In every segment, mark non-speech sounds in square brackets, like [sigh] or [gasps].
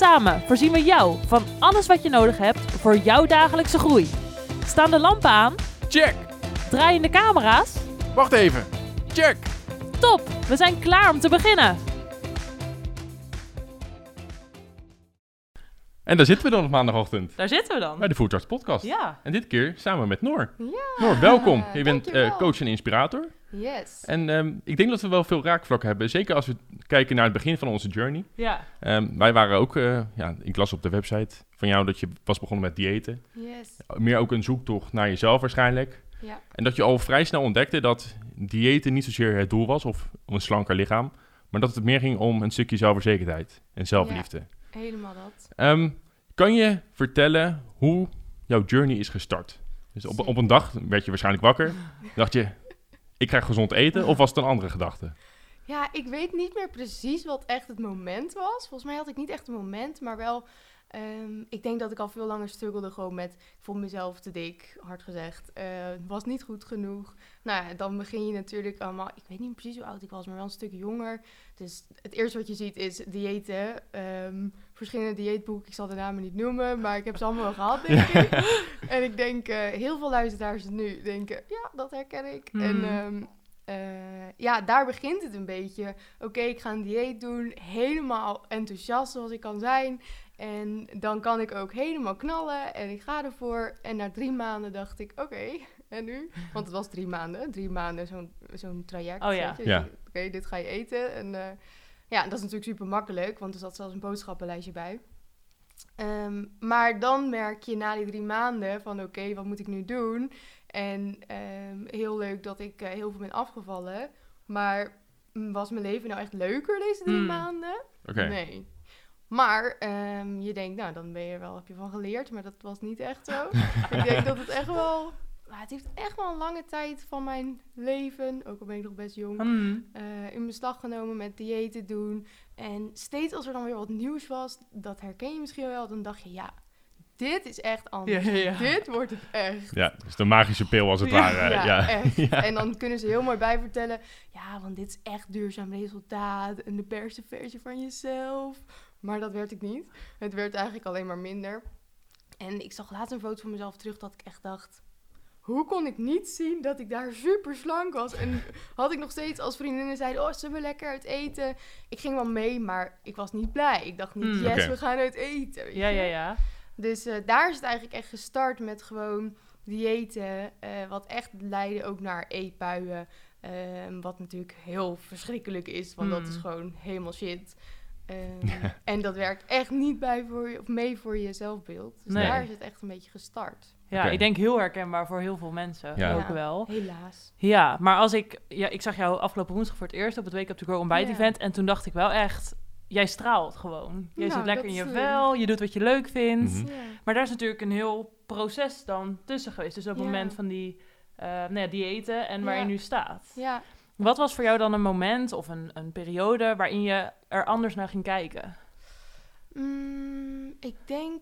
Samen voorzien we jou van alles wat je nodig hebt voor jouw dagelijkse groei. Staan de lampen aan? Check! Draaien de camera's? Wacht even. Check! Top, we zijn klaar om te beginnen. En daar zitten we dan op maandagochtend Daar zitten we dan. bij de Food Charge Podcast. Ja. En dit keer samen met Noor. Ja, Noor, welkom. [laughs] Je bent eh, coach en inspirator. Yes. En ehm, ik denk dat we wel veel raakvlakken hebben. Zeker als we kijken naar het begin van onze journey. Ja. Ehm, wij waren ook, eh, ja, ik las op de website van jou dat je was begonnen met diëten. Yes. Meer ook een zoektocht naar jezelf waarschijnlijk. Ja. En dat je al vrij snel ontdekte dat diëten niet zozeer het doel was of een slanker lichaam. Maar dat het meer ging om een stukje zelfverzekerdheid en zelfliefde. Helemaal dat. Ehm, kan je vertellen hoe jouw journey is gestart? Dus op, op een dag werd je waarschijnlijk wakker. [laughs] Dacht je, ik krijg gezond eten? Of was het een andere gedachte? Ja, ik weet niet meer precies wat echt het moment was. Volgens mij had ik niet echt een moment, maar wel... ehm, ik denk dat ik al veel langer struggelde gewoon met... Ik vond mezelf te dik, hard gezegd. eh, was niet goed genoeg. Nou ja, dan begin je natuurlijk allemaal... Ik weet niet precies hoe oud ik was, maar wel een stuk jonger. Dus het eerste wat je ziet is diëten. ehm, verschillende dieetboeken, ik zal de namen niet noemen, maar ik heb ze allemaal wel gehad, denk [laughs] ik. en ik denk, eh, heel veel luisteraars nu denken, ja, dat herken ik. Hmm. En ehm, eh, ja, daar begint het een beetje. Oké, ik ga een dieet doen, helemaal enthousiast zoals ik kan zijn. En dan kan ik ook helemaal knallen en ik ga ervoor. En na drie maanden dacht ik, oké, [laughs] en nu? Want het was drie maanden, drie maanden zo'n zo'n traject. Oh ja. Oké, dit ga je eten. En eh, ja, dat is natuurlijk super makkelijk, want er zat zelfs een boodschappenlijstje bij. Ehm, maar dan merk je na die drie maanden van oké, wat moet ik nu doen? En ehm, heel leuk dat ik eh, heel veel ben afgevallen. Maar mm, was mijn leven nou echt leuker deze drie Hmm. maanden? Oké. Nee. Maar ehm, je denkt, nou dan ben je er wel, heb je van geleerd. Maar dat was niet echt zo. ik denk dat het echt [laughs] wel... nou, het heeft echt wel een lange tijd van mijn leven, ook al ben ik nog best jong, Hmm. eh, in beslag genomen met diëten doen. En steeds als er dan weer wat nieuws was, dat herken je misschien wel, dan dacht je, ja, dit is echt anders. Ja, ja. Dit wordt het echt. Ja, dus de magische pil als het Ja, ware. ja, Ja, echt. [laughs] Ja. En dan kunnen ze heel mooi bijvertellen, ja, want dit is echt duurzaam resultaat en de beste versie van jezelf. Maar dat werd ik niet. Het werd eigenlijk alleen maar minder. En ik zag laatst een foto van mezelf terug dat ik echt dacht, hoe kon ik niet zien dat ik daar super slank was? En had ik nog steeds als vriendinnen zeiden, oh, zullen we lekker uit eten? Ik ging wel mee, maar ik was niet blij. Ik dacht niet, Hmm. yes, we gaan uit eten. Ja, ja, ja. Dus eh, daar is het eigenlijk echt gestart met gewoon diëten. eh, wat echt leidde ook naar eetbuien. ehm, wat natuurlijk heel verschrikkelijk is, want dat is Hmm. gewoon helemaal shit. Ehm, [laughs] En dat werkt echt niet bij voor je, of mee voor je zelfbeeld. Dus Nee. daar is het echt een beetje gestart. Ja, ik denk heel herkenbaar voor heel veel mensen Ja. ook Ja. wel. Helaas. Ja, maar als ik... Ja, ik zag jou afgelopen woensdag voor het eerst op het Wake Up To Grow ontbijt Ja. event. En toen dacht ik wel echt... Jij straalt gewoon. Jij Nou, zit lekker in je is, vel. Je doet wat je leuk vindt. Mhm. Ja. Maar daar is natuurlijk een heel proces dan tussen geweest. Dus op het Ja. moment van die eh nou ja, diëten en waar Ja. je nu staat. ja. Wat was voor jou dan een moment of een, een periode waarin je er anders naar ging kijken? Mm, ik denk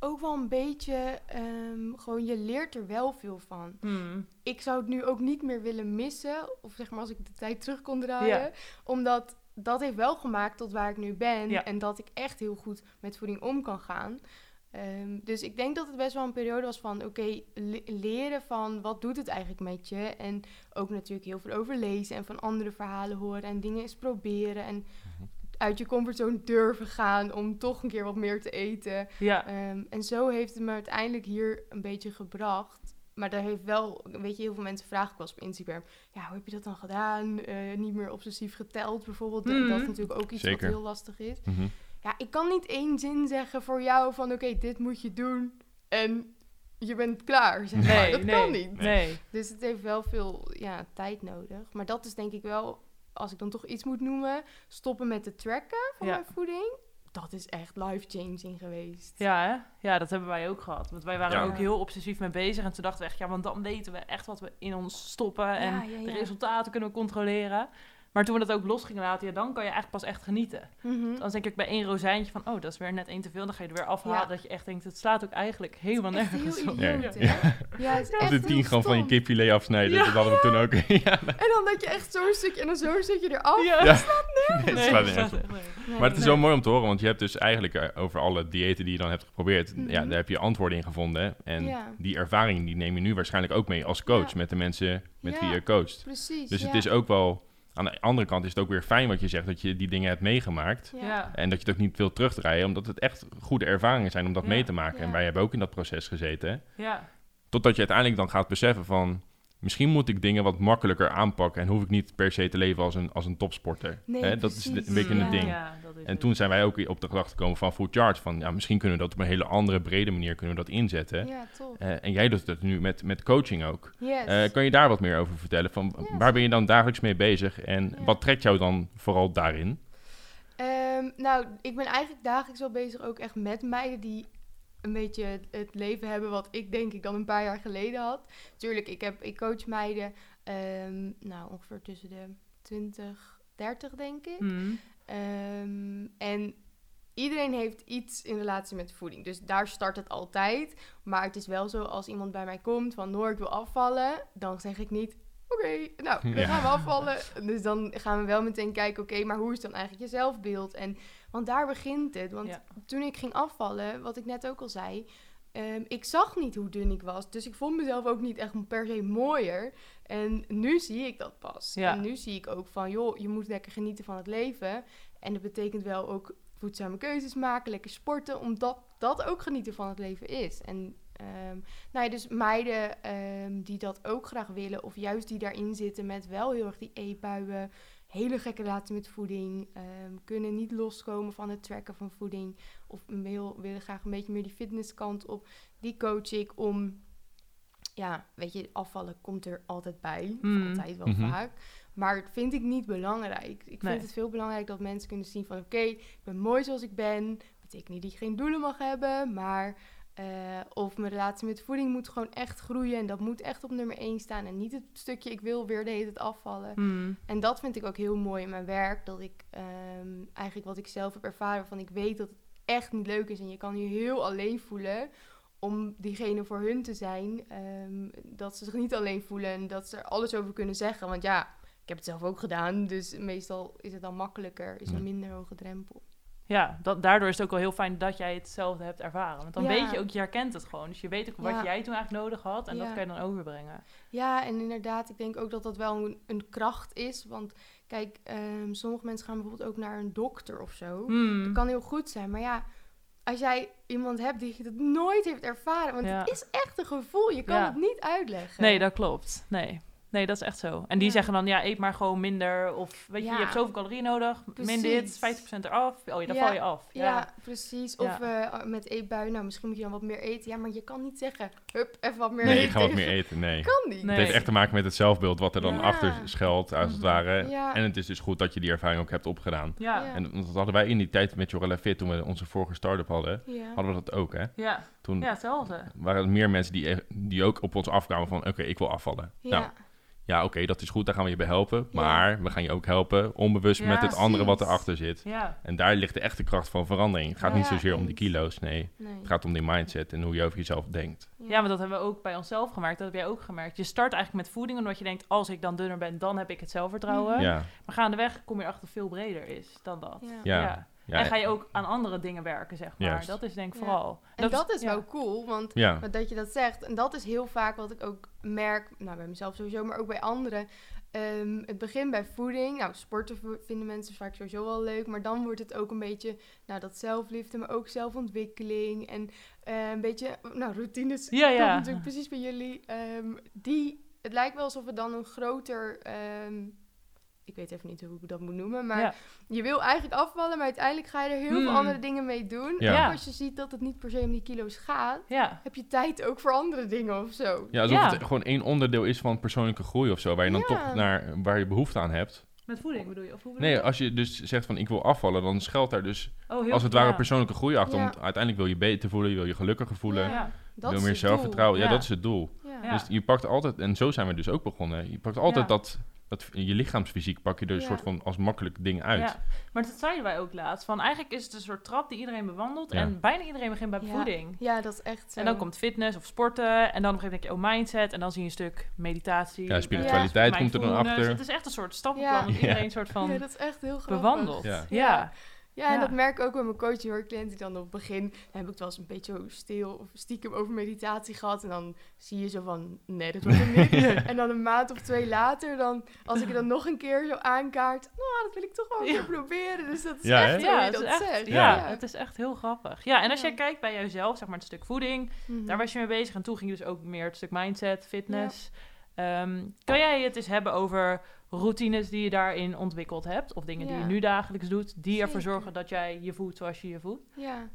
ook wel een beetje, ehm, gewoon je leert er wel veel van. Hmm. ik zou het nu ook niet meer willen missen. Of zeg maar als ik de tijd terug kon draaien. Ja. Omdat dat heeft wel gemaakt tot waar ik nu ben. Ja. En dat ik echt heel goed met voeding om kan gaan. Ehm, dus ik denk dat het best wel een periode was van... oké, le- leren van wat doet het eigenlijk met je? En ook natuurlijk heel veel over lezen en van andere verhalen horen... en dingen eens proberen en uit je comfortzone durven gaan... om toch een keer wat meer te eten. Ja, Ehm, en zo heeft het me uiteindelijk hier een beetje gebracht. Maar daar heeft wel, weet je, heel veel mensen vragen ik was op Instagram. Ja, hoe heb je dat dan gedaan? Eh, niet meer obsessief geteld bijvoorbeeld. Mhm. Dat is natuurlijk ook iets Zeker. wat heel lastig is. Mhm. Ja, ik kan niet één zin zeggen voor jou van oké, dit moet je doen. En je bent klaar, zeg maar. nee, dat nee, kan niet. Nee. Dus het heeft wel veel ja, tijd nodig. Maar dat is denk ik wel, als ik dan toch iets moet noemen, stoppen met het tracken van Ja. mijn voeding. dat is echt life-changing geweest. Ja, hè? ja, dat hebben wij ook gehad. Want wij waren Ja. ook heel obsessief mee bezig. En toen dachten we echt, ja, want dan weten we echt wat we in ons stoppen. En Ja, ja, de resultaten kunnen we controleren. Maar toen we dat ook los gingen laten, ja, dan kan je eigenlijk pas echt genieten. Mhm. Dan denk ik bij één rozijntje van, oh, dat is weer net één te veel. Dan ga je er weer afhalen. Ja. Dat je echt denkt, het slaat ook eigenlijk helemaal nergens heel op. Ja, idioot, ja. hè? Ja, het is Of echt de tien gewoon van je kipfilet afsnijden. Ja. Dat hadden we toen ook. [laughs] ja, En dan dat je echt zo'n stukje en dan zo'n stukje eraf. Ja. Nergens Nee, het slaat dat nergens. Nee. Maar het is Nee. zo mooi om te horen, want je hebt dus eigenlijk eh, over alle diëten die je dan hebt geprobeerd, Mhm. ja, daar heb je antwoorden in gevonden. En Ja. die ervaring die neem je nu waarschijnlijk ook mee als coach Ja. met de mensen met Ja. wie je coacht. Precies, Dus ja. het is ook wel, aan de andere kant is het ook weer fijn wat je zegt, dat je die dingen hebt meegemaakt. Ja. En dat je het ook niet wil terugdraaien, omdat het echt goede ervaringen zijn om dat Ja. mee te maken. Ja. En wij hebben ook in dat proces gezeten. Ja. Totdat je uiteindelijk dan gaat beseffen van... Misschien moet ik dingen wat makkelijker aanpakken... en hoef ik niet per se te leven als een, als een topsporter. Nee, Hè, dat is een beetje Ja. een ding. Ja, dat En het. toen zijn wij ook op de gedachte gekomen van Food Charge... van ja, misschien kunnen we dat op een hele andere, brede manier kunnen we dat inzetten. Ja, top. Eh, en jij doet het nu met, met coaching ook. Yes. Eh, kan je daar wat meer over vertellen? Van, waar ben je dan dagelijks mee bezig? En Ja. wat trekt jou dan vooral daarin? Ehm, nou, ik ben eigenlijk dagelijks wel bezig ook echt met meiden die een beetje het, het leven hebben wat ik denk ik dan een paar jaar geleden had. Tuurlijk, ik, heb, ik coach meiden, ehm, nou ongeveer tussen de 20, 30 denk ik. Hmm. Ehm, en iedereen heeft iets in relatie met voeding. Dus daar start het altijd. Maar het is wel zo, als iemand bij mij komt van Noor, ik wil afvallen, dan zeg ik niet. Oké, nou, dan Ja. gaan we afvallen. Dus dan gaan we wel meteen kijken, oké, maar hoe is dan eigenlijk je zelfbeeld? En, want daar begint het. Want Ja. toen ik ging afvallen, wat ik net ook al zei, ehm, ik zag niet hoe dun ik was. Dus ik vond mezelf ook niet echt per se mooier. En nu zie ik dat pas. Ja. En nu zie ik ook van, joh, je moet lekker genieten van het leven. En dat betekent wel ook voedzame keuzes maken, lekker sporten, omdat dat ook genieten van het leven is. En ehm, nou ja, dus meiden ehm, die dat ook graag willen, of juist die daarin zitten met wel heel erg die eetbuien, hele gekke relatie met voeding, ehm, kunnen niet loskomen van het tracken van voeding, of wil, willen graag een beetje meer die fitnesskant op, die coach ik om, ja, weet je, afvallen komt er altijd bij, Mm. altijd wel Mhm. vaak. Maar dat vind ik niet belangrijk. Ik vind Nee. het veel belangrijk dat mensen kunnen zien van... oké, ik ben mooi zoals ik ben. Betekent niet dat je geen doelen mag hebben. Maar eh, of mijn relatie met voeding moet gewoon echt groeien. En dat moet echt op nummer 1 staan. En niet het stukje ik wil weer de hele tijd afvallen. Hmm. En dat vind ik ook heel mooi in mijn werk. Dat ik ehm, eigenlijk wat ik zelf heb ervaren... van ik weet dat het echt niet leuk is. En je kan je heel alleen voelen om diegene voor hun te zijn. ehm, dat ze zich niet alleen voelen en dat ze er alles over kunnen zeggen. Want ja, ik heb het zelf ook gedaan. Dus meestal is het dan makkelijker. Is een minder hoge drempel. Ja, dat, daardoor is het ook wel heel fijn dat jij hetzelfde hebt ervaren. Want dan Ja. weet je ook, je herkent het gewoon. Dus je weet ook wat Ja. jij toen eigenlijk nodig had. En dat kan je dan overbrengen. Ja, en inderdaad, ik denk ook dat dat wel een, een kracht is. Want kijk, ehm, sommige mensen gaan bijvoorbeeld ook naar een dokter of zo. Hmm. Dat kan heel goed zijn. Maar ja, als jij iemand hebt die het nooit heeft ervaren... Want het is echt een gevoel. Je kan het niet uitleggen. Nee, dat klopt. Nee. Nee, dat is echt zo. En die Ja. zeggen dan, ja, eet maar gewoon minder. Of weet je, Ja. je hebt zoveel calorieën nodig. Min Precies. dit, 50% eraf. Oh ja, dan Ja. val je af. Ja, Ja. precies. Of eh, met eetbuien, nou misschien moet je dan wat meer eten. Ja, maar je kan niet zeggen, hup, even wat meer Nee, eten. ik ga wat meer [laughs] eten. Nee. Kan niet. Nee. Het heeft echt te maken met het zelfbeeld wat er dan Ja. achter schuilt, als het Mhm. ware. Ja. En het is dus goed dat je die ervaring ook hebt opgedaan. Ja. Ja. Ja. En dat hadden wij in die tijd met Jorella Fit, toen we onze vorige start-up hadden, Ja. hadden we dat ook, hè? Ja. Toen hetzelfde. waren er meer mensen die, echt- die ook op ons afkwamen van, oké, ik wil afvallen. Ja. Nou, ja, oké, dat is goed, daar gaan we je bij helpen. Ja. Maar we gaan je ook helpen, onbewust Ja, met het andere wat erachter zit. Ja. En daar ligt de echte kracht van verandering. Het gaat Ja, niet zozeer om die kilo's, nee. Nee. Het gaat om die mindset en hoe je over jezelf denkt. ja, maar dat hebben we ook bij onszelf gemerkt. Dat heb jij ook gemerkt. Je start eigenlijk met voeding, omdat je denkt, als ik dan dunner ben, dan heb ik het zelfvertrouwen. Ja, Maar gaandeweg kom je achter veel breder is dan dat. Ja. Ja, ja. en ga je ook aan andere dingen werken, zeg maar. Juist. Dat is denk ik Ja. vooral. En dat is ja. wel cool, want ja. Dat je dat zegt. En dat is heel vaak wat ik ook merk, nou bij mezelf sowieso, maar ook bij anderen. Ehm, het begin bij voeding. Nou, sporten vinden mensen vaak sowieso wel leuk. Maar dan wordt het ook een beetje, nou, dat zelfliefde, maar ook zelfontwikkeling. En eh, een beetje, nou, routines. Ja, ja. natuurlijk precies bij jullie. Ehm, die, het lijkt wel alsof het dan een groter, ehm, ik weet even niet hoe ik dat moet noemen, maar Ja. je wil eigenlijk afvallen, maar uiteindelijk ga je er heel Hmm. veel andere dingen mee doen. Ja. En ook als je ziet dat het niet per se om die kilo's gaat, Ja. heb je tijd ook voor andere dingen of zo. Ja, alsof Ja. het gewoon één onderdeel is van persoonlijke groei of zo, waar je dan Ja. toch naar waar je behoefte aan hebt. Met voeding bedoel je? Of hoe bedoel Nee, je? als je dus zegt van ik wil afvallen, dan schuilt daar dus oh, heel als het ware persoonlijke groei achter. Ja. Want uiteindelijk wil je beter voelen, je wil je gelukkiger voelen, Ja. Ja. Dat wil meer zelfvertrouwen. Ja, Ja. dat is het doel. Ja. Ja. Dus je pakt altijd, en zo zijn we dus ook begonnen. Je pakt altijd Ja. dat, dat, je lichaamsfysiek pak je er een Ja. soort van als makkelijk ding uit. Ja, maar dat zeiden wij ook laatst. Van eigenlijk is het een soort trap die iedereen bewandelt. Ja. En bijna iedereen begint bij Ja. voeding. Ja, dat is echt zo. En dan komt fitness of sporten. En dan op een gegeven moment denk je, oh, mindset. En dan zie je een stuk meditatie. Ja, spiritualiteit komt er dan achter. Het is echt een soort stappenplan. Ja. Dat iedereen een soort van Ja, dat is echt heel grappig. bewandelt. Ja. Ja. En Ja. dat merk ik ook bij mijn coaching hoor. Cliënten die dan op het begin dan heb ik het wel eens een beetje stil of stiekem over meditatie gehad. En dan zie je zo van, nee, dat wordt hem niet. [laughs] En dan een maand of twee later, dan, als ik het dan nog een keer zo aankaart, nou, dat wil ik toch wel een keer proberen. Dus dat is echt hoe je dat is echt, zegt. ja, Ja. het is echt heel grappig. Ja, en als Ja. jij kijkt bij jouzelf, zeg maar het stuk voeding, Mhm. daar was je mee bezig. En toen ging je dus ook meer het stuk mindset, fitness. Ehm, kan jij het eens hebben over routines die je daarin ontwikkeld hebt? Of dingen die je nu dagelijks doet, die ervoor zorgen dat jij je voelt zoals je je voelt? Ja,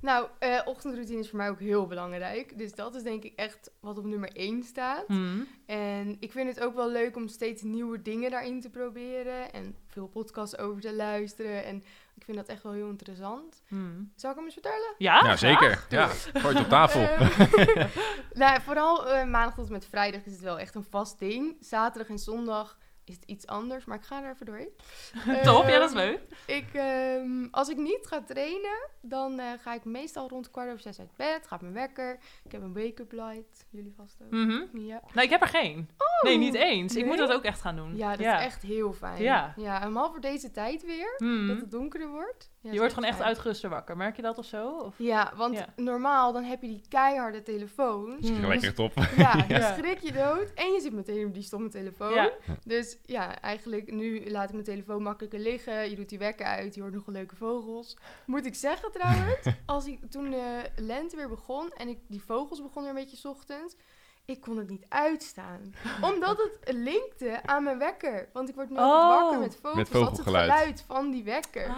nou, eh, ochtendroutine is voor mij ook heel belangrijk. Dus dat is denk ik echt wat op nummer één staat. Hmm. En ik vind het ook wel leuk om steeds nieuwe dingen daarin te proberen. En veel podcasts over te luisteren. En ik vind dat echt wel heel interessant. Hmm. Zal ik hem eens vertellen? Ja, Ja, zeker. Ja, gooi het op tafel. Eh, [laughs] nou, vooral eh, maandag tot en met vrijdag is het wel echt een vast ding. Zaterdag en zondag is het iets anders, maar ik ga er even doorheen. [laughs] Top, ja, dat is Ehm, leuk. Ik, ehm, als ik niet ga trainen, dan eh, ga ik meestal rond kwart over zes uit bed. Gaat mijn wekker. Ik heb een wake-up light. Jullie vast ook. Mhm. Ja. Nee, ik heb er geen. nee, niet eens. Ik moet dat ook echt gaan doen. ja, dat is echt heel fijn. Ja. ja en vooral voor deze tijd weer, Hmm. dat het donkerder wordt. Ja, Je wordt gewoon echt uitgeruster wakker. Merk je dat of zo? Of? Ja, want Ja. normaal dan heb je die keiharde telefoons. Hmm. Gelijk echt op. Ja, [laughs] dan schrik je dood. En je zit meteen op die stomme telefoon. Ja. Dus ja, eigenlijk nu laat ik mijn telefoon makkelijker liggen. Je doet die wekker uit, je hoort nog wel leuke vogels. Moet ik zeggen trouwens, [laughs] als ik, toen de lente weer begon en ik, die vogels begonnen weer een beetje 's ochtends... Ik kon het niet uitstaan. [laughs] Omdat het linkte aan mijn wekker. Want ik word nu Oh. wakker met vogels. Met vogelgeluid. het geluid van die wekker. Ah.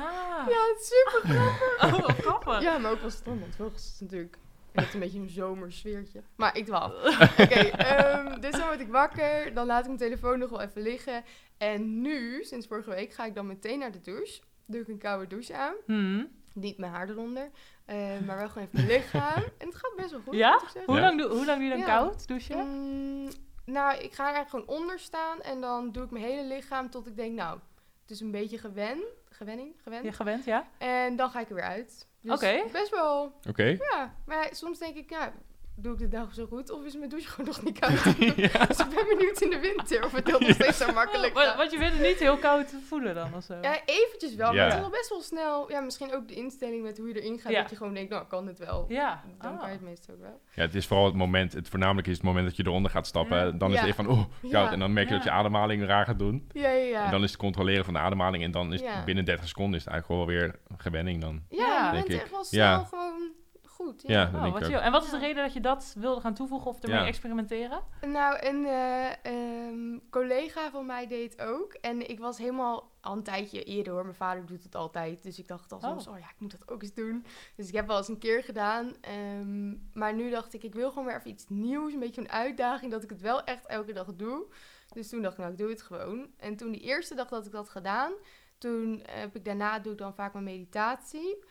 Ja, het is super [laughs] grappig. Oh, wat grappig. Ja, maar ook wel stom, want vogels is natuurlijk echt een beetje een zomersfeertje. Maar ik dwaal. [laughs] Oké, ehm, dus dan word ik wakker, dan laat ik mijn telefoon nog wel even liggen. En nu, sinds vorige week, ga ik dan meteen naar de douche. Doe ik een koude douche aan. Hmm. Niet mijn haar eronder, eh, maar wel gewoon even mijn lichaam. [laughs] En het gaat best wel goed, Ja? moet ik zeggen. Hoe, Ja. lang doe, hoe lang doe je dan Ja. koud douchen? Mm, nou, ik ga er eigenlijk gewoon onder staan en dan doe ik mijn hele lichaam tot ik denk, nou, het is een beetje gewen, gewenning, gewend. Je gewend, ja? En dan ga ik er weer uit. Dus Oké. best wel Oké. Ja, maar soms denk ik, ja, doe ik de dag zo goed of is mijn douche gewoon nog niet koud? [laughs] [laughs] Ja. Dus ik ben benieuwd in de winter of het heel nog steeds zo makkelijk Want, gaat. want je vindt het niet heel koud voelen dan of zo? Ja, eventjes wel, Ja. maar het is wel best wel snel. Ja, misschien ook de instelling met hoe je erin gaat, Ja. dat je gewoon denkt, nou, kan het wel. Ja. Dan Ah. kan je het meestal ook wel. Ja, het is vooral het moment, het voornamelijk is het moment dat je eronder gaat stappen. Ja. Dan is Ja. het even van, oh, koud. Ja. En dan merk je Ja. dat je ademhaling raar gaat doen. Ja, ja, ja. En dan is het controleren van de ademhaling. En dan is het binnen 30 seconden is het eigenlijk wel weer een gewenning dan. ja, je bent echt wel snel Ja. gewoon goed. Ja, Oh, denk wat chill. En wat is de reden dat je dat wilde gaan toevoegen of ermee Ja. experimenteren? Nou, een eh, ehm, collega van mij deed ook. En ik was helemaal al een tijdje eerder hoor. Mijn vader doet het altijd. Dus ik dacht al soms, Oh. oh ja, ik moet dat ook eens doen. Dus ik heb wel eens een keer gedaan. ehm, maar nu dacht ik, ik wil gewoon weer even iets nieuws. Een beetje een uitdaging. Dat ik het wel echt elke dag doe. Dus toen dacht ik, nou, ik doe het gewoon. En toen die eerste dag dat ik dat gedaan. Toen heb ik daarna, doe ik dan vaak mijn meditatie.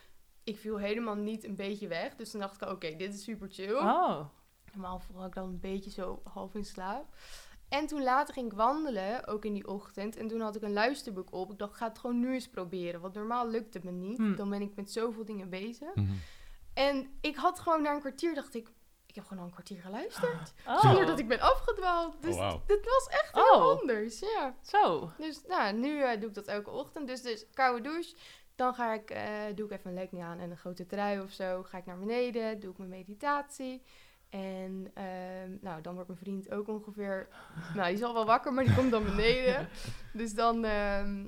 Ik viel helemaal niet een beetje weg. Dus toen dacht ik, oké, dit is super chill. Oh. Normaal val ik dan een beetje zo half in slaap. En toen later ging ik wandelen, ook in die ochtend. En toen had ik een luisterboek op. Ik dacht, ik ga het gewoon nu eens proberen. Want normaal lukt het me niet. Hmm. Dan ben ik met zoveel dingen bezig. Mhm. En ik had gewoon na een kwartier, dacht ik... Ik heb gewoon al een kwartier geluisterd. [gasps] Oh. Zonder dat ik ben afgedwaald. Dus Oh, wauw. dit was echt heel Oh. anders, ja. Zo. Dus nou, nu eh, doe ik dat elke ochtend. Dus, dus koude douche. Dan ga ik, eh, doe ik even een legging aan en een grote trui of zo. Ga ik naar beneden, doe ik mijn meditatie. En ehm, nou, dan wordt mijn vriend ook ongeveer... Nou, die is al wel wakker, maar die komt dan beneden. [laughs] Dus dan, ehm,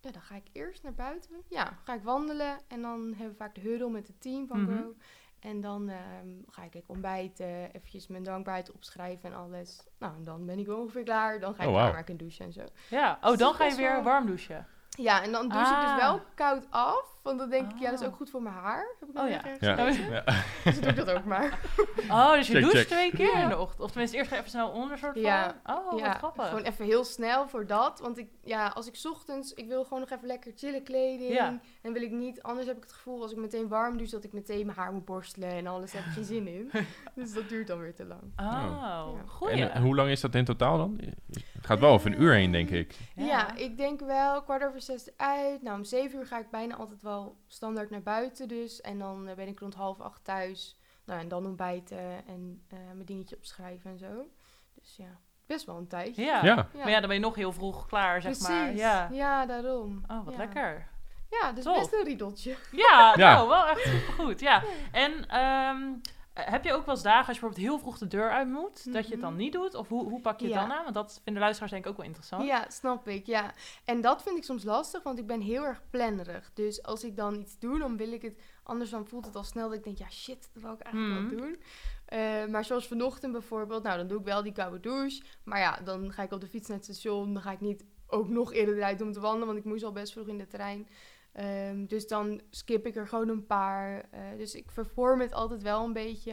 ja, dan ga ik eerst naar buiten. Ja, ga ik wandelen. En dan hebben we vaak de huddle met het team van. Grow. En dan ehm, ga ik ontbijten, eventjes mijn dankbaarheid opschrijven en alles. Nou, en dan ben ik ongeveer klaar. Dan ga ik Oh, wauw. klaarmaken en douchen en zo. Ja. Oh, Dus dan ga je weer wel- warm douchen. Ja, en dan douche ik Ah. dus wel koud af. Want dan denk ik, ja, dat is Oh. ook goed voor mijn haar. Heb ik Oh, ja. Ja. Dus doe ik dat ook maar. [laughs] Oh, dus je Check, doucht check. twee keer Ja. in de ochtend. Of tenminste, eerst ga je even snel onder soort van. Ja. Oh, ja, wat grappig. gewoon even heel snel voor dat. Want ik, ja, als ik 's ochtends, ik wil gewoon nog even lekker chillen kleding. Ja. En wil ik niet, anders heb ik het gevoel als ik meteen warm douche, dat ik meteen mijn haar moet borstelen en alles. Daar heb ik geen zin in. [laughs] dus dat duurt dan weer te lang. Oh, Ja. goeie. En eh, hoe lang is dat in totaal dan? Het gaat wel over een uur heen, denk ik. Ja. ik denk wel kwart over zes uit. Nou, om zeven uur ga ik bijna altijd wel standaard naar buiten dus. En dan eh, ben ik rond half acht thuis. Nou, en dan ontbijten en eh, mijn dingetje opschrijven en zo. Dus ja, best wel een tijdje. Ja. Ja. Maar ja, dan ben je nog heel vroeg klaar, zeg Precies. maar. Ja. ja, daarom. Oh, wat Ja. lekker. Ja, dus Tof. best een riedeltje. Ja, Ja. nou, wel echt supergoed. Ja. En ehm, heb je ook wel eens dagen als je bijvoorbeeld heel vroeg de deur uit moet, dat je het dan Mhm. niet doet? Of hoe, hoe pak je het Ja. dan aan? Want dat vinden luisteraars denk ik ook wel interessant. Ja, snap ik. Ja. En dat vind ik soms lastig, want ik ben heel erg plannerig. Dus als ik dan iets doe, dan wil ik het. Anders dan voelt het al snel dat ik denk, ja shit, dat wil ik eigenlijk Mhm. wel doen. Eh, maar zoals vanochtend bijvoorbeeld, nou dan doe ik wel die koude douche. Maar ja, dan ga ik op de fiets naar het station. Dan ga ik niet ook nog eerder eruit om te wandelen, want ik moest al best vroeg in de trein. Ehm, dus dan skip ik er gewoon een paar. Eh, dus ik vervorm het altijd wel een beetje.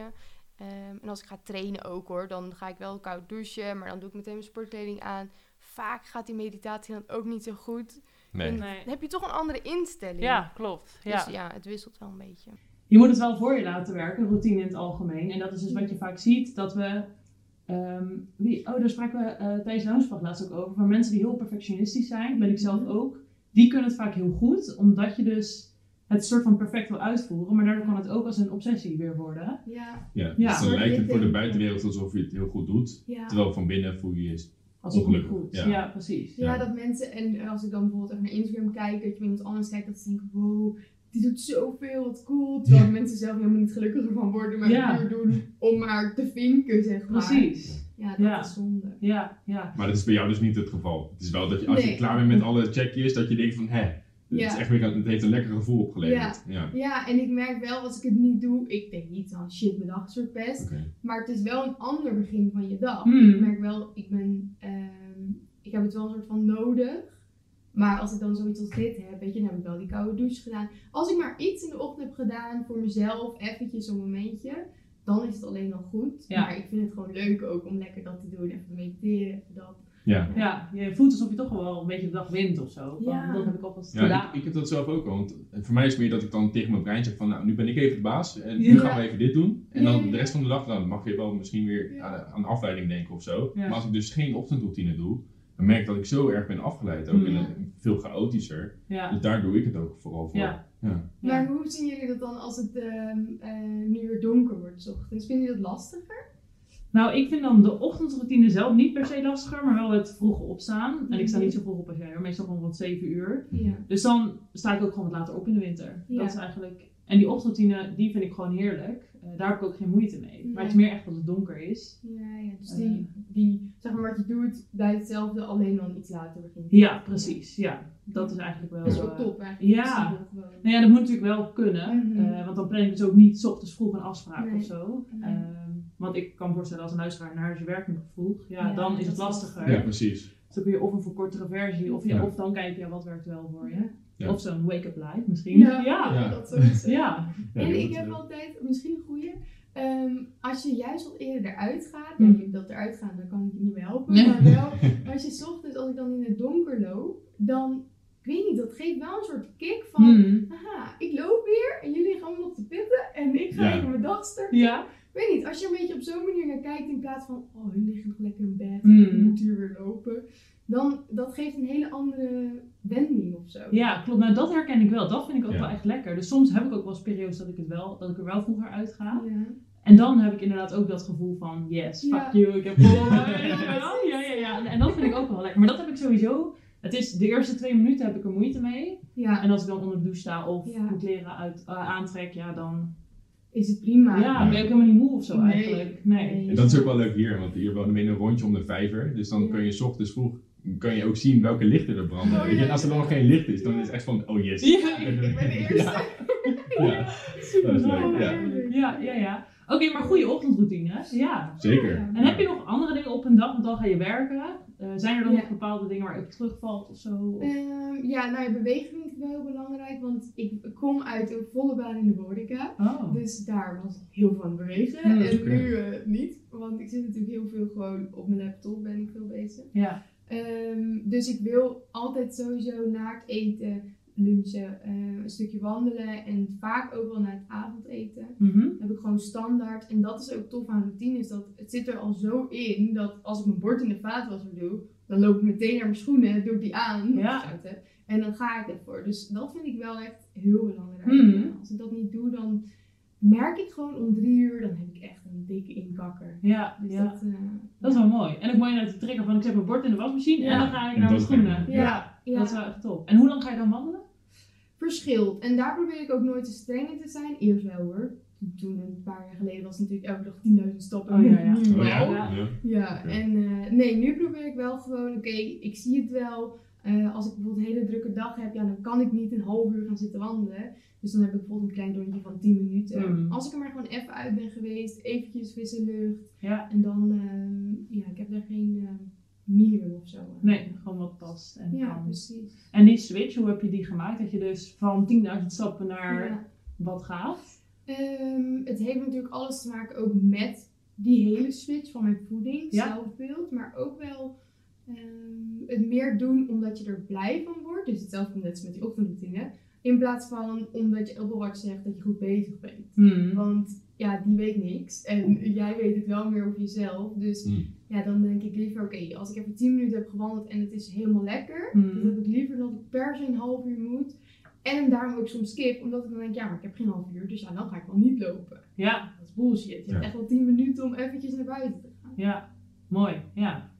Ehm, en als ik ga trainen ook hoor, dan ga ik wel koud douchen, maar dan doe ik meteen mijn sportkleding aan. Vaak gaat die meditatie dan ook niet zo goed. Nee. En Nee. Dan heb je toch een andere instelling. Ja, klopt. Ja. Dus ja, het wisselt wel een beetje. Je moet het wel voor je laten werken, routine in het algemeen. En dat is dus wat je vaak ziet, dat we... ehm, wie, oh, daar spraken we eh Thijs Launsbach laatst ook over. Van mensen die heel perfectionistisch zijn, ben ik zelf ook. Die kunnen het vaak heel goed, omdat je dus het soort van perfect wil uitvoeren. Maar daardoor kan het ook als een obsessie weer worden. Ja, Ja, Ja. dus dan lijkt het voor de buitenwereld alsof je het heel goed doet. ja. Terwijl van binnen voel je je... Als het goed Ongelukkig, goed. ja. Ja, precies. Ja, dat mensen, en als ik dan bijvoorbeeld even naar Instagram kijk, dat je iemand anders kijkt, dat ze denken, wow, die doet zoveel, wat cool. Terwijl mensen zelf helemaal niet gelukkiger van worden, maar Ja. puur doen om maar te vinken, zeg maar. Precies. Ja, dat Ja. is zonde. Ja, ja. Maar dat is bij jou dus niet het geval. Het is wel dat je, als je klaar bent met alle checkjes, dat je denkt van, hè, het, Ja. is echt weer, het heeft een lekker gevoel opgeleverd. Ja. Ja, en ik merk wel, als ik het niet doe, ik denk niet van shit, mijn dag is verpest. Maar het is wel een ander begin van je dag. Hmm. Ik merk wel, ik ben, ehm, ik heb het wel een soort van nodig. Maar als ik dan zoiets als dit heb, weet je, dan heb ik wel die koude douche gedaan. Als ik maar iets in de ochtend heb gedaan voor mezelf, eventjes een momentje, dan is het alleen al goed. Ja. Maar ik vind het gewoon leuk ook om lekker dat te doen, even te mediteren, even dat. Ja. Ja, je voelt alsof je toch wel een beetje de dag wint of zo. Ja. Dat heb ik alvast Ja, gedaan. ik, ik heb dat zelf ook al. Want voor mij is het meer dat ik dan tegen mijn brein zeg van, nou, nu ben ik even de baas. En nu Ja. gaan we even dit doen. En Ja, dan ja, de rest ja. van de dag, dan mag je wel misschien weer Ja. aan, aan afleiding denken of zo. Ja. Maar als ik dus geen ochtendroutine doe, dan merk ik dat ik zo erg ben afgeleid. Ook Hmm. en eh, veel chaotischer. Ja. Dus daar doe ik het ook vooral voor. Ja. Maar hoe zien jullie dat dan als het ehm, eh, nu weer donker wordt 's ochtends? Vinden jullie dat lastiger? Nou, ik vind dan de ochtendroutine zelf niet per se lastiger, maar wel het vroege opstaan. En ik sta Mhm. niet zo vroeg op als jij, hoor. meestal gewoon rond 7 uur. Ja. Dus dan sta ik ook gewoon wat later op in de winter. Ja. Dat is eigenlijk... En die ochtendroutine, die vind ik gewoon heerlijk. Eh, daar heb ik ook geen moeite mee. Maar het is meer echt als het donker is. Ja, ja, dus Eh. die, die, zeg maar wat je doet, blijft hetzelfde, alleen dan iets later begint. Ja, precies. Ja, dat is eigenlijk wel... Dat is eh, top eigenlijk. ja. Nou ja, dat moet natuurlijk wel kunnen. Mhm. eh, want dan plan ik dus ook niet 's ochtends vroeg een afspraak Nee. of zo. Nee. Ehm, want ik kan me voorstellen als een luisteraar naar zijn werk moet vroeg. Ja, Ja, dan is het lastiger. Ja, precies. Dus dan kun je of een verkortere versie, of, ja, Ja. of dan kijk je ja, wat werkt wel voor je. Ja. Of zo'n wake-up live misschien. Ja, Ja. Ja. dat sowieso. Ja. Ja, en ik heb altijd, misschien een goeie, ehm, als je juist wat eerder eruit gaat, Mhm. ja, je dat eruit gaan, dan kan ik je niet meer helpen, Nee. maar wel, [laughs] als je 's ochtends, als ik dan in het donker loop, dan, ik weet niet, dat geeft wel een soort kick van, Hmm. haha, ik loop weer en jullie gaan op de pitten en ik ga Ja. even mijn dag starten. Ja. Ik weet niet, als je een beetje op zo'n manier naar kijkt in plaats van, oh, hun liggen nog lekker in bed, Mm. ik moet hier weer lopen. Dan, dat geeft een hele andere wending of zo. ja, klopt. Nou, dat herken ik wel. Dat vind ik ook Ja. wel echt lekker. Dus soms heb ik ook wel eens periodes dat ik, het wel, dat ik er wel vroeger uit ga. Ja. En dan heb ik inderdaad ook dat gevoel van, yes, fuck Ja. you, ik heb gewonnen. [laughs] Ja, ja, ja. En- En dat vind ik ook wel lekker. Maar dat heb ik sowieso. Het is, de eerste twee minuten heb ik er moeite mee. Ja, En als ik dan onder de douche sta of Ja. mijn kleren uit, eh, aantrek, ja, dan is het prima. ja, ben ik helemaal niet moe of zo Nee. eigenlijk. Nee. Nee. En dat is ook wel leuk hier, want hier wonen we in een rondje om de vijver. Dus dan Ja. kun je 's ochtends vroeg kan je ook zien welke lichten er branden. Oh, Weet je, ja, en als er dan nog geen licht is, dan is het echt van, oh yes. Ja, ik ben de eerste. Ja, ja, Super Dat is leuk, ja. Ja, ja, ja. Oké, maar goede ochtendroutine. Ja. zeker. Ja. En heb je nog andere dingen op op een dag, want dan ga je werken. Eh, zijn er dan Ja. nog bepaalde dingen waar je op terugvalt of zo? Of- Ehm, ja, nou beweging vind ik wel heel belangrijk, want ik kom uit een volle baan in de horeca. oh. Dus daar was heel veel aan het bewegen. Hmm, en nu eh, niet, want ik zit natuurlijk heel veel gewoon op mijn laptop, ben ik veel bezig. Ja. Ehm, dus ik wil altijd sowieso na het eten, lunchen, eh, een stukje wandelen en vaak ook wel naar het avondeten. Mhm. heb ik gewoon standaard. En dat is ook tof aan routine, is dat het zit er al zo in dat als ik mijn bord in de vaatwasser doe, dan loop ik meteen naar mijn schoenen, doe ik die aan, Ja. en dan ga ik ervoor. Dus dat vind ik wel echt heel belangrijk. Mhm. Als ik dat niet doe, dan merk ik gewoon om drie uur, dan heb ik echt een dikke inkakker. Ja, Dus ja. dat, eh, Dat is wel mooi. En ook mooi uit de trigger van ik zet mijn bord in de wasmachine en dan ga ik naar mijn schoenen. ja. dat is wel echt top. En hoe lang ga je dan wandelen? Verschilt. En daar probeer ik ook nooit te streng in te zijn. Eerst wel hoor. Toen, een paar jaar geleden was het natuurlijk elke dag 10.000 stappen. Oh ja, ja. [laughs] Oh ja, Ja. ja. Ja, Oké. en eh, nee, nu probeer ik wel gewoon, oké, ik zie het wel. Eh, als ik bijvoorbeeld een hele drukke dag heb, ja, dan kan ik niet een half uur gaan zitten wandelen. Dus dan heb ik bijvoorbeeld een klein rondje van 10 minuten. Mm. Als ik er maar gewoon even uit ben geweest, eventjes frisse lucht. Ja. En dan, ehm, ja, ik heb daar geen mieren of zo. Nee, gewoon wat past en Ja, kan. precies. En die switch, hoe heb je die gemaakt? Dat je dus van 10.000 stappen naar Ja. wat gaat? Ehm, het heeft natuurlijk alles te maken ook met die hele switch van mijn voeding, Ja. zelfbeeld, maar ook wel ehm, het meer doen omdat je er blij van wordt. Dus hetzelfde net als met die ochtendroutine. In plaats van omdat je Apple Watch zegt dat je goed bezig bent. Hmm. Want ja, die weet niks. En jij weet het wel meer over jezelf. Dus Hmm. Ja, dan denk ik liever, oké, als ik even 10 minuten heb gewandeld en het is helemaal lekker. Hmm. Dan heb ik liever dat ik per se een half uur moet. En daarom ook soms skip, omdat ik dan denk, ja, maar ik heb geen half uur. Dus ja, dan ga ik wel niet lopen. Ja, Dat is bullshit. Je Ja. hebt echt wel 10 minuten om eventjes naar buiten te gaan. ja. Mooi, ja.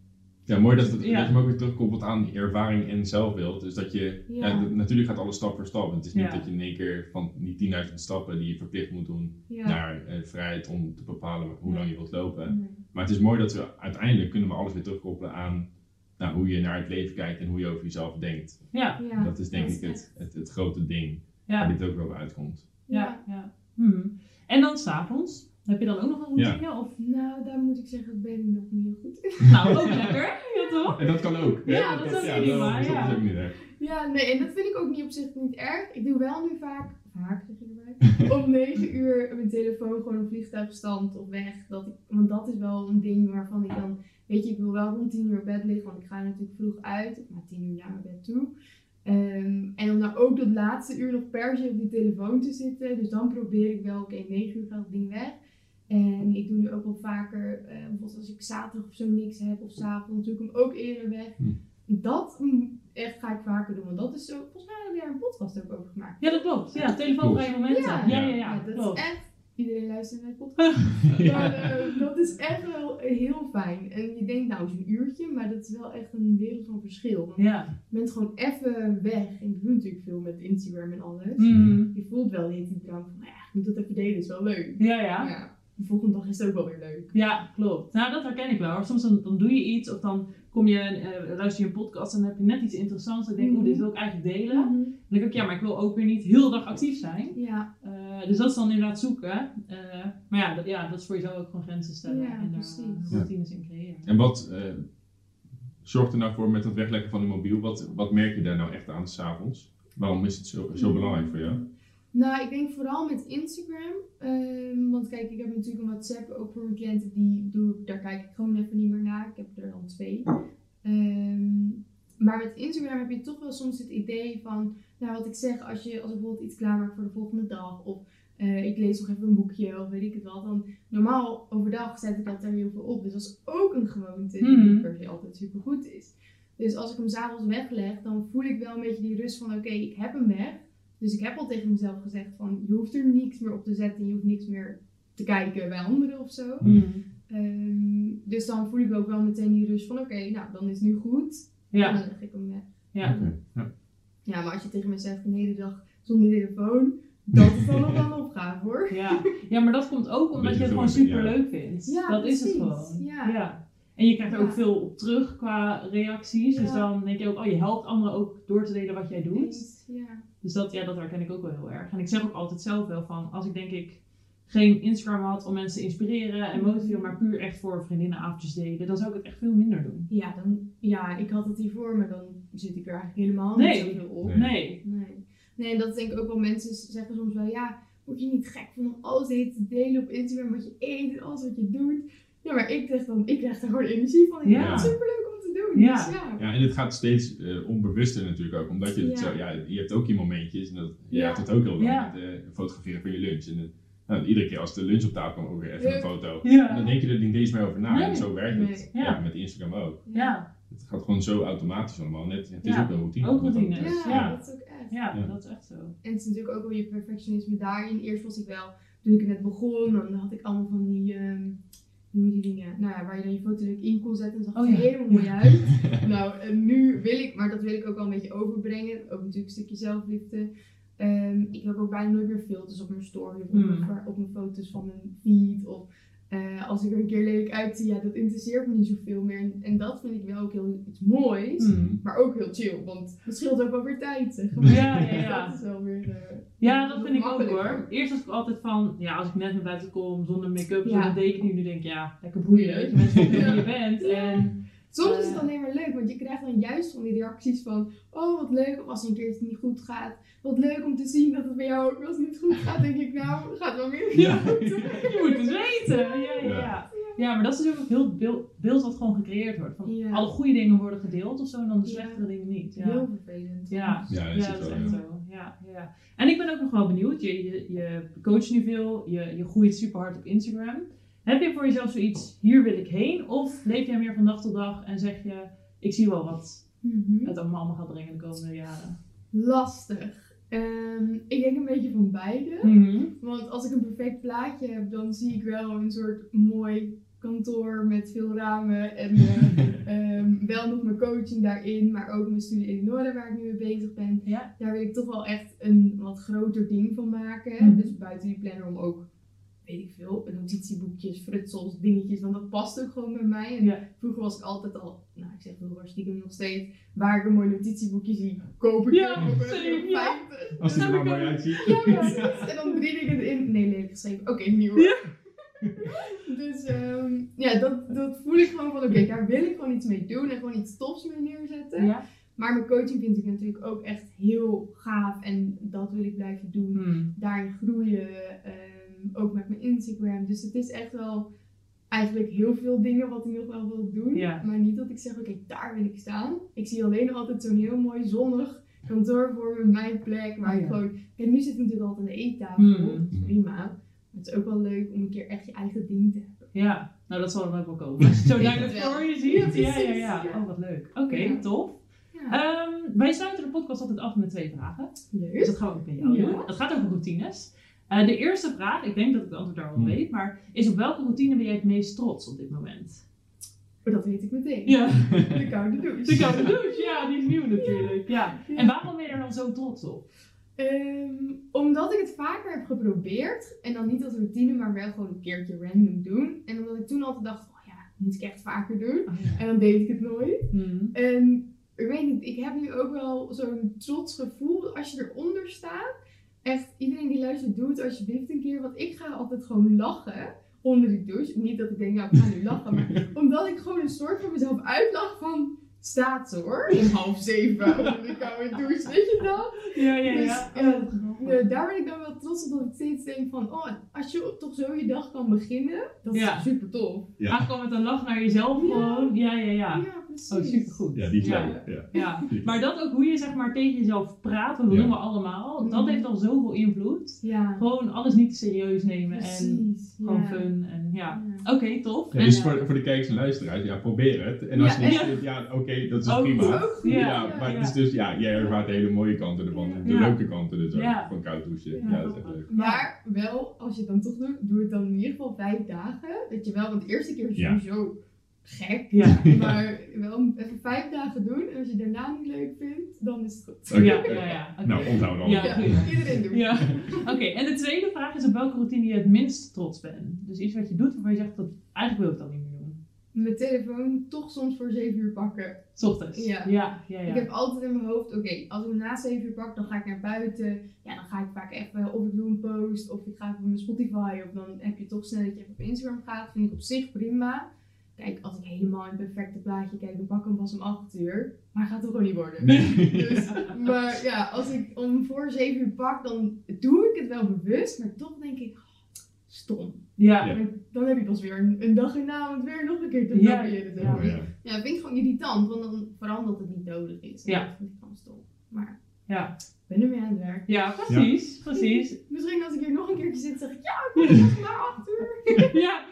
Ja, mooi dat, het, Ja. dat je hem ook weer terugkoppelt aan die ervaring en zelfbeeld. Dus dat je, ja. Natuurlijk gaat alles stap voor stap. Het is niet Ja. dat je in één keer van die 10.000 stappen die je verplicht moet doen Ja. naar eh, vrijheid om te bepalen hoe Ja. lang je wilt lopen. Nee. Maar het is mooi dat we uiteindelijk kunnen we alles weer terugkoppelen aan nou, hoe je naar het leven kijkt en hoe je over jezelf denkt. Ja, Ja, dat is denk dat ik het, het, het grote ding ja, waar dit ook wel uitkomt. ja. ja. Hmm. En dan s'avonds? Heb je dan ook nog een Ja. routine? Of? Nou, daar moet ik zeggen, ben ik nog niet heel goed. [laughs] Nou, ook lekker. Ja, toch? En dat kan ook. hè? Ja, dat is ook ja, prima, dat is- dat ja. is ook niet erg. Ja, nee, en dat vind ik ook niet op zich niet erg. Ik doe wel nu vaak, vaak zeg erbij, om 9 uur mijn telefoon gewoon op vliegtuigstand of weg. Dat ik, want dat is wel een ding waarvan ik dan, weet je, ik wil wel rond 10 uur op bed liggen, want ik ga natuurlijk vroeg uit, maar 10 uur naar mijn bed toe. Ehm, en om nou ook dat laatste uur nog per se op die telefoon te zitten. Dus dan probeer ik wel, oké, 9 uur gaat het ding weg. En ik doe nu ook wel vaker, eh, bijvoorbeeld als ik zaterdag of zo niks heb, of s'avonds, doe ik hem ook eerder weg. Hm. Dat mm, echt ga ik vaker doen, want dat is zo, volgens mij hebben we daar een podcast ook over gemaakt. Ja, dat klopt. Ja, telefoonvrije momenten. Ja, ja, ja. Ja, dat klopt. is echt, iedereen luistert naar de podcast. [laughs] Maar eh, dat is echt wel heel fijn. En je denkt nou zo'n uurtje, maar dat is wel echt een wereld van verschil. Want Ja. je bent gewoon even weg. En ik doe natuurlijk veel met Instagram en alles. Mhm. Je voelt wel niet die drang van, nou ja, ik moet dat even delen, is wel leuk. Ja, ja. Ja, de volgende dag is het ook wel weer leuk. Ja, klopt. Nou, dat herken ik wel. hoor. Soms dan, dan doe je iets of dan kom je, eh, luister je een podcast en dan heb je net iets interessants. En denk ik, Mhm. oeh, dit wil ik eigenlijk delen. Mhm. Dan denk ik, ja, maar ik wil ook weer niet heel de dag actief zijn. Ja, Eh, dus dat is dan inderdaad zoeken. Eh, maar ja dat, ja, dat is voor jezelf ook gewoon grenzen stellen Ja, en daar precies. Ja. routines in creëren. En wat eh, zorgt er nou voor met het wegleggen van de mobiel? Wat, wat merk je daar nou echt aan s'avonds? Waarom is het zo, zo belangrijk voor jou? Nou, ik denk vooral met Instagram. Ehm, want kijk, ik heb natuurlijk een WhatsApp ook voor mijn cliënten. Die doe ik, daar kijk ik gewoon even niet meer naar. Ik heb er dan twee. Ehm, maar met Instagram heb je toch wel soms het idee van, nou wat ik zeg, als, je, als ik bijvoorbeeld iets klaarmaak voor de volgende dag. Of eh, ik lees nog even een boekje of weet ik het wat. Dan normaal overdag zet ik dat er heel veel op. Dus dat is ook een gewoonte die Mhm. niet per se altijd super goed is. Dus als ik hem s'avonds wegleg, dan voel ik wel een beetje die rust van, oké, ik heb hem weg. Dus ik heb al tegen mezelf gezegd van, je hoeft er niks meer op te zetten. Je hoeft niks meer te kijken bij anderen of zo. Mhm. Ehm, dus dan voel ik ook wel meteen die rust van, oké, nou, dan is het nu goed. En Ja, dan leg ik hem weg. ja. Oké, ja. Ja, maar als je tegen me zegt een hele dag zonder telefoon, dat is dan nog wel een [laughs] opgave hoor. Ja. ja, maar dat komt ook omdat je het gewoon super ja. leuk vindt. Ja, dat is het gewoon. Ja. En je krijgt er ook Ja. veel op terug qua reacties. Dus Ja. dan denk je ook, oh, je helpt anderen ook door te delen wat jij doet. Ja. Dus dat, ja, dat herken ik ook wel heel erg. En ik zeg ook altijd zelf wel van, als ik denk ik geen Instagram had om mensen te inspireren en motiveren, maar puur echt voor vriendinnenavondjes deden, dan zou ik het echt veel minder doen. Ja, dan, ja, ik had het hiervoor, maar dan zit ik er eigenlijk helemaal Nee. niet zoveel op. Nee. Nee. Nee. Nee, en dat denk ik ook wel. Mensen zeggen soms wel, ja, word je niet gek van om alles de hele tijd te delen op Instagram, wat je eet en alles wat je doet. Ja, maar ik zeg dan, ik krijg er gewoon energie van. Ik Ja. vind het superleuk om te doen. Ja. Dus ja. Ja, en het gaat steeds eh, onbewuster natuurlijk ook, omdat je het Ja. zo, ja, je hebt ook je momentjes en dat, je Ja. hebt het ook heel lang Ja. met eh, fotograferen van je lunch. En, eh, nou, iedere keer als de lunch op tafel komt, ook weer even Ja. een foto. En dan denk je er niet eens meer over na Nee. en zo werkt het. Nee. Ja. Ja. met Instagram ook. Ja, Het gaat gewoon zo automatisch allemaal. Net, het is Ja. ook een routine. Ook routine. Ja, Ja. dat is ook echt. ja, Ja. dat is echt zo. En het is natuurlijk ook wel je perfectionisme daarin. Eerst was ik wel, toen ik net begon, dan had ik allemaal van die, ehm, noem je die dingen? Nou ja, waar je dan je foto leuk in kon zetten en zag het Oh er ja. helemaal mooi uit. [laughs] nou, en nu wil ik, maar dat wil ik ook wel een beetje overbrengen. Ook natuurlijk een stukje zelfliefde. Ehm, ik heb ook bijna nooit meer filters op mijn story of op, Hmm. mijn, op mijn foto's van mijn feed. Of eh, als ik er een keer lelijk uitzie, ja, dat interesseert me niet zoveel meer. En, en dat vind ik wel ook heel iets moois. Hmm. Maar ook heel chill, want het scheelt ook wel weer tijd, zeg maar. Ja, ja, ja. [laughs] Dat is wel weer... eh, Ja, dat vind ik ook hoor. Eerst was ik altijd van, ja, als ik net naar buiten kom zonder make-up, Ja. zonder deken, nu denk ik, ja, lekker boeien. Weet je, mensen weten wie je bent. En Soms is Eh. het alleen maar leuk, want je krijgt dan juist van die reacties van, oh wat leuk, of als een keer iets niet goed gaat, wat leuk om te zien dat het bij jou ook wel eens niet goed gaat, denk ik, nou, gaat wel meer Ja. goed. [laughs] je moet het weten. Ja, ja, ja. Ja, maar dat is natuurlijk ook heel beeld, beeld wat gewoon gecreëerd wordt. Van Ja. Alle goede dingen worden gedeeld of zo, en dan de Ja. slechtere dingen niet. Ja. Heel vervelend. Ja, Ja, dat dat het is wel, echt zo. Ja, ja. En ik ben ook nog wel benieuwd. Je, je, je coacht nu veel, je, je groeit super hard op Instagram. Heb je voor jezelf zoiets, hier wil ik heen? Of leef jij meer van dag tot dag en zeg je, ik zie wel wat Mhm. het allemaal allemaal gaat brengen de komende jaren? Lastig. Ehm, ik denk een beetje van beide. Mhm. Want als ik een perfect plaatje heb, dan zie ik wel een soort mooi kantoor met veel ramen. En eh, [laughs] ehm, wel nog mijn coaching daarin, maar ook mijn studie in Noorden waar ik nu mee bezig ben. Ja. Daar wil ik toch wel echt een wat groter ding van maken. Mhm. Dus buiten die planner om ook, weet ik veel, notitieboekjes, frutsels, dingetjes. Want dat past ook gewoon bij mij. En Ja. vroeger was ik altijd al, nou ik zeg vroeger stiekem nog steeds, waar ik een mooi notitieboekje zie, koop ik Ja, same, heb ik ja. 50. Als Dat er maar mooi uitziet. Ja, precies. En dan breed ik het in. Nee, lelijk geschreven. Oké, nieuw. [laughs] Dus ehm, ja, dat, dat voel ik gewoon van, oké, daar wil ik gewoon iets mee doen en gewoon iets tofs mee neerzetten. Ja. Maar mijn coaching vind ik natuurlijk ook echt heel gaaf en dat wil ik blijven doen. Hmm. Daarin groeien, ehm, ook met mijn Instagram. Dus het is echt wel eigenlijk heel veel dingen wat ik nog wel wil doen. Ja. Maar niet dat ik zeg, oké, daar wil ik staan. Ik zie alleen altijd zo'n heel mooi zonnig kantoor voor me, mijn plek, waar Oh, ik ja. gewoon... Kijk, nu zit ik natuurlijk altijd aan de eettafel, Hmm. prima. Het is ook wel leuk om een keer echt je eigen ding te hebben. Ja, nou dat zal dan ook wel komen. Als je het zo duidelijk voor je Ja, ziet. Ja, ja, ja. Oh, wat leuk. Oké, Ja. tof. Ja, Ehm, wij sluiten de podcast altijd af met twee vragen. Dus leuk. dat gaan we ook met jou Ja. doen. Het gaat over routines. Eh, de eerste vraag, ik denk dat ik het antwoord daarop Hmm. weet, maar is op welke routine ben jij het meest trots op dit moment? Oh, dat weet ik meteen. Ja, De koude douche. de koude douche. Ja, die is nieuw natuurlijk. Ja. Ja. En waarom ben je er dan zo trots op? Ehm, omdat ik het vaker heb geprobeerd. En dan niet als routine, maar wel gewoon een keertje random doen. En omdat ik toen altijd dacht, oh ja, dat moet ik echt vaker doen. En dan deed ik het nooit. Hmm. En ik weet niet, ik heb nu ook wel zo'n trots gevoel als je eronder staat. Echt, iedereen die luistert, doe het alsjeblieft een keer. Want ik ga altijd gewoon lachen onder die douche. Niet dat ik denk, nou ik ga nu lachen. Maar [laughs] omdat ik gewoon een soort van mezelf uitlach van... Staat ze hoor, om half zeven onder de koude douche, weet je dat? Ja, ja, Dus, ja. ja, Oh. Ja, daar ben ik dan wel trots op dat ik steeds denk van, oh, als je toch zo je dag kan beginnen, dat is Ja. super tof. Ja. Aankomen met een lach naar jezelf Ja. gewoon. Ja, ja, ja. Ja, precies. Oh, supergoed. Ja, die is Ja. leuk. Ja. Ja, [laughs] maar dat ook hoe je zeg maar tegen jezelf praat, want dat Ja. doen we allemaal, dat Mhm. heeft al zoveel invloed. Ja, Gewoon alles niet te serieus nemen en precies. gewoon ja. fun en ja. Ja. Oké, tof. Ja, En- dus voor, voor de kijkers en luisteraars, ja, probeer het. En als Ja, je niet ja. vindt, ja, oké, dat is Ook prima. Ook. Ja, Ja, maar ja. het is dus, ja, jij ervaart de hele mooie kanten ervan. De Ja. leuke kanten dus ook, Ja. van koud douchen. Ja, Ja, dat is echt leuk. Maar wel, als je het dan toch doet, doe het dan in ieder geval vijf dagen. Dat je wel, want de eerste keer is Ja. sowieso gek. Ja. [laughs] Maar wel even vijf dagen doen. En als je daarna niet leuk vindt, dan is het goed. Oké. Ja, ja, ja. [laughs] oké. Nou, onthoud dan. Ja. Ja, iedereen doen. Ja. Oké, en de tweede vraag is op welke routine je het minst trots bent. Dus iets wat je doet waarvan je zegt, dat eigenlijk wil ik dat niet meer doen. mijn telefoon toch soms voor 7 uur pakken. S ochtends. Ja. Ja, ja, ja. Ik heb altijd in mijn hoofd, oké, als ik hem na 7 uur pak, dan ga ik naar buiten. Ja, dan ga ik vaak even, of ik doe een post, of ik ga even op mijn Spotify, of dan heb je toch snel dat je even op Instagram gaat. Vind ik op zich prima. Kijk, als ik helemaal in een perfecte plaatje kijk, dan pak ik hem pas om 8 uur. Maar gaat toch gewoon niet worden. Nee. Dus, maar ja, als ik om voor 7 uur pak, dan doe ik het wel bewust, maar toch denk ik, stom. Ja. Dan heb je pas weer een, een dag erna om het weer nog een keer te Ja, proberen. ja. Oh, ja. Ja, vind ik gewoon irritant, want dan dat het niet nodig is. En Ja. Dat vind ik gewoon stom. Maar Ja. ik ben er weer aan het werk. Ja, precies. Precies. [laughs] Misschien als ik hier nog een keertje zit, zeg ik ja, ik [laughs] ben nog maar 8 uur. Ja.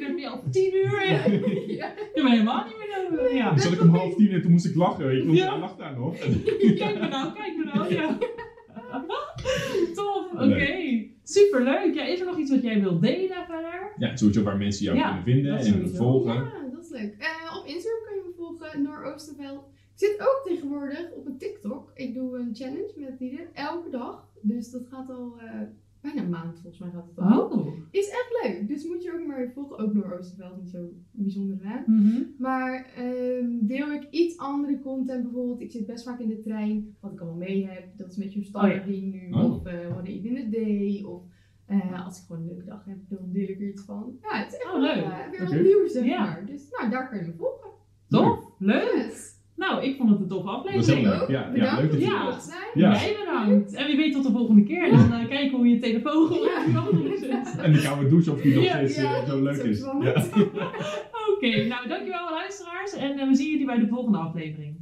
Nu heb je al tien uur. [laughs] Ja. Ja. Je bent helemaal niet meer nodig. Ja. Toen zat ik om half tien en toen moest ik lachen. Want Ja. lacht daar nog. [laughs] Kijk me nou, kijk me nou. Ja. [laughs] Tof, oké. Superleuk. Ja, is er nog iets wat jij wilt delen verder? Ja, sowieso waar mensen jou Ja, kunnen vinden en sowieso. volgen. Ja, dat is leuk. Eh, op Instagram kan je me volgen, Noor Oosterveld. Ik zit ook tegenwoordig op een TikTok. Ik doe een challenge met Lieden, elke dag. Dus dat gaat al eh, bijna een maand volgens mij gaat het al. Oh. Is echt leuk. Dus moet je ook maar volgen. Ook Noor Oosterveld, niet zo bijzonder naam. Mhm. Maar ehm, deel ik iets andere content bijvoorbeeld. Ik zit best vaak in de trein, wat ik allemaal mee heb. Dat is een beetje een standaard Oh ja. ding nu. Oh. Of uh, what I in a day. Of eh, als ik gewoon een leuke dag heb, dan deel ik er iets van. Ja, het is echt Oh, wel, leuk. eh, weer wat nieuws zeg Ja. maar. Dus nou, daar kan je me volgen. Tof, leuk. Yes. Nou, ik vond het een toffe Dat is heel aflevering. leuk. Ja, ja, leuk dat je Ja. er. Ja. Jij bedankt. En wie weet tot de volgende keer. Dan eh, kijken hoe je telefoon gewoon [laughs] zit. En ik ga me douchen of die nog Ja, steeds ja, eh, zo leuk zo is. Ja. [laughs] [laughs] Oké, nou dankjewel luisteraars. En eh, we zien jullie bij de volgende aflevering.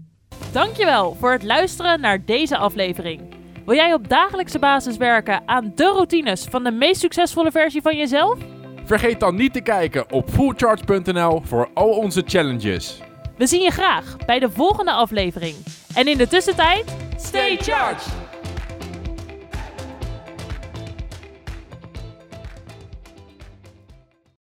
Dankjewel voor het luisteren naar deze aflevering. Wil jij op dagelijkse basis werken aan de routines van de meest succesvolle versie van jezelf? Vergeet dan niet te kijken op fullcharge.nl voor al onze challenges. We zien je graag bij de volgende aflevering. En in de tussentijd, stay charged!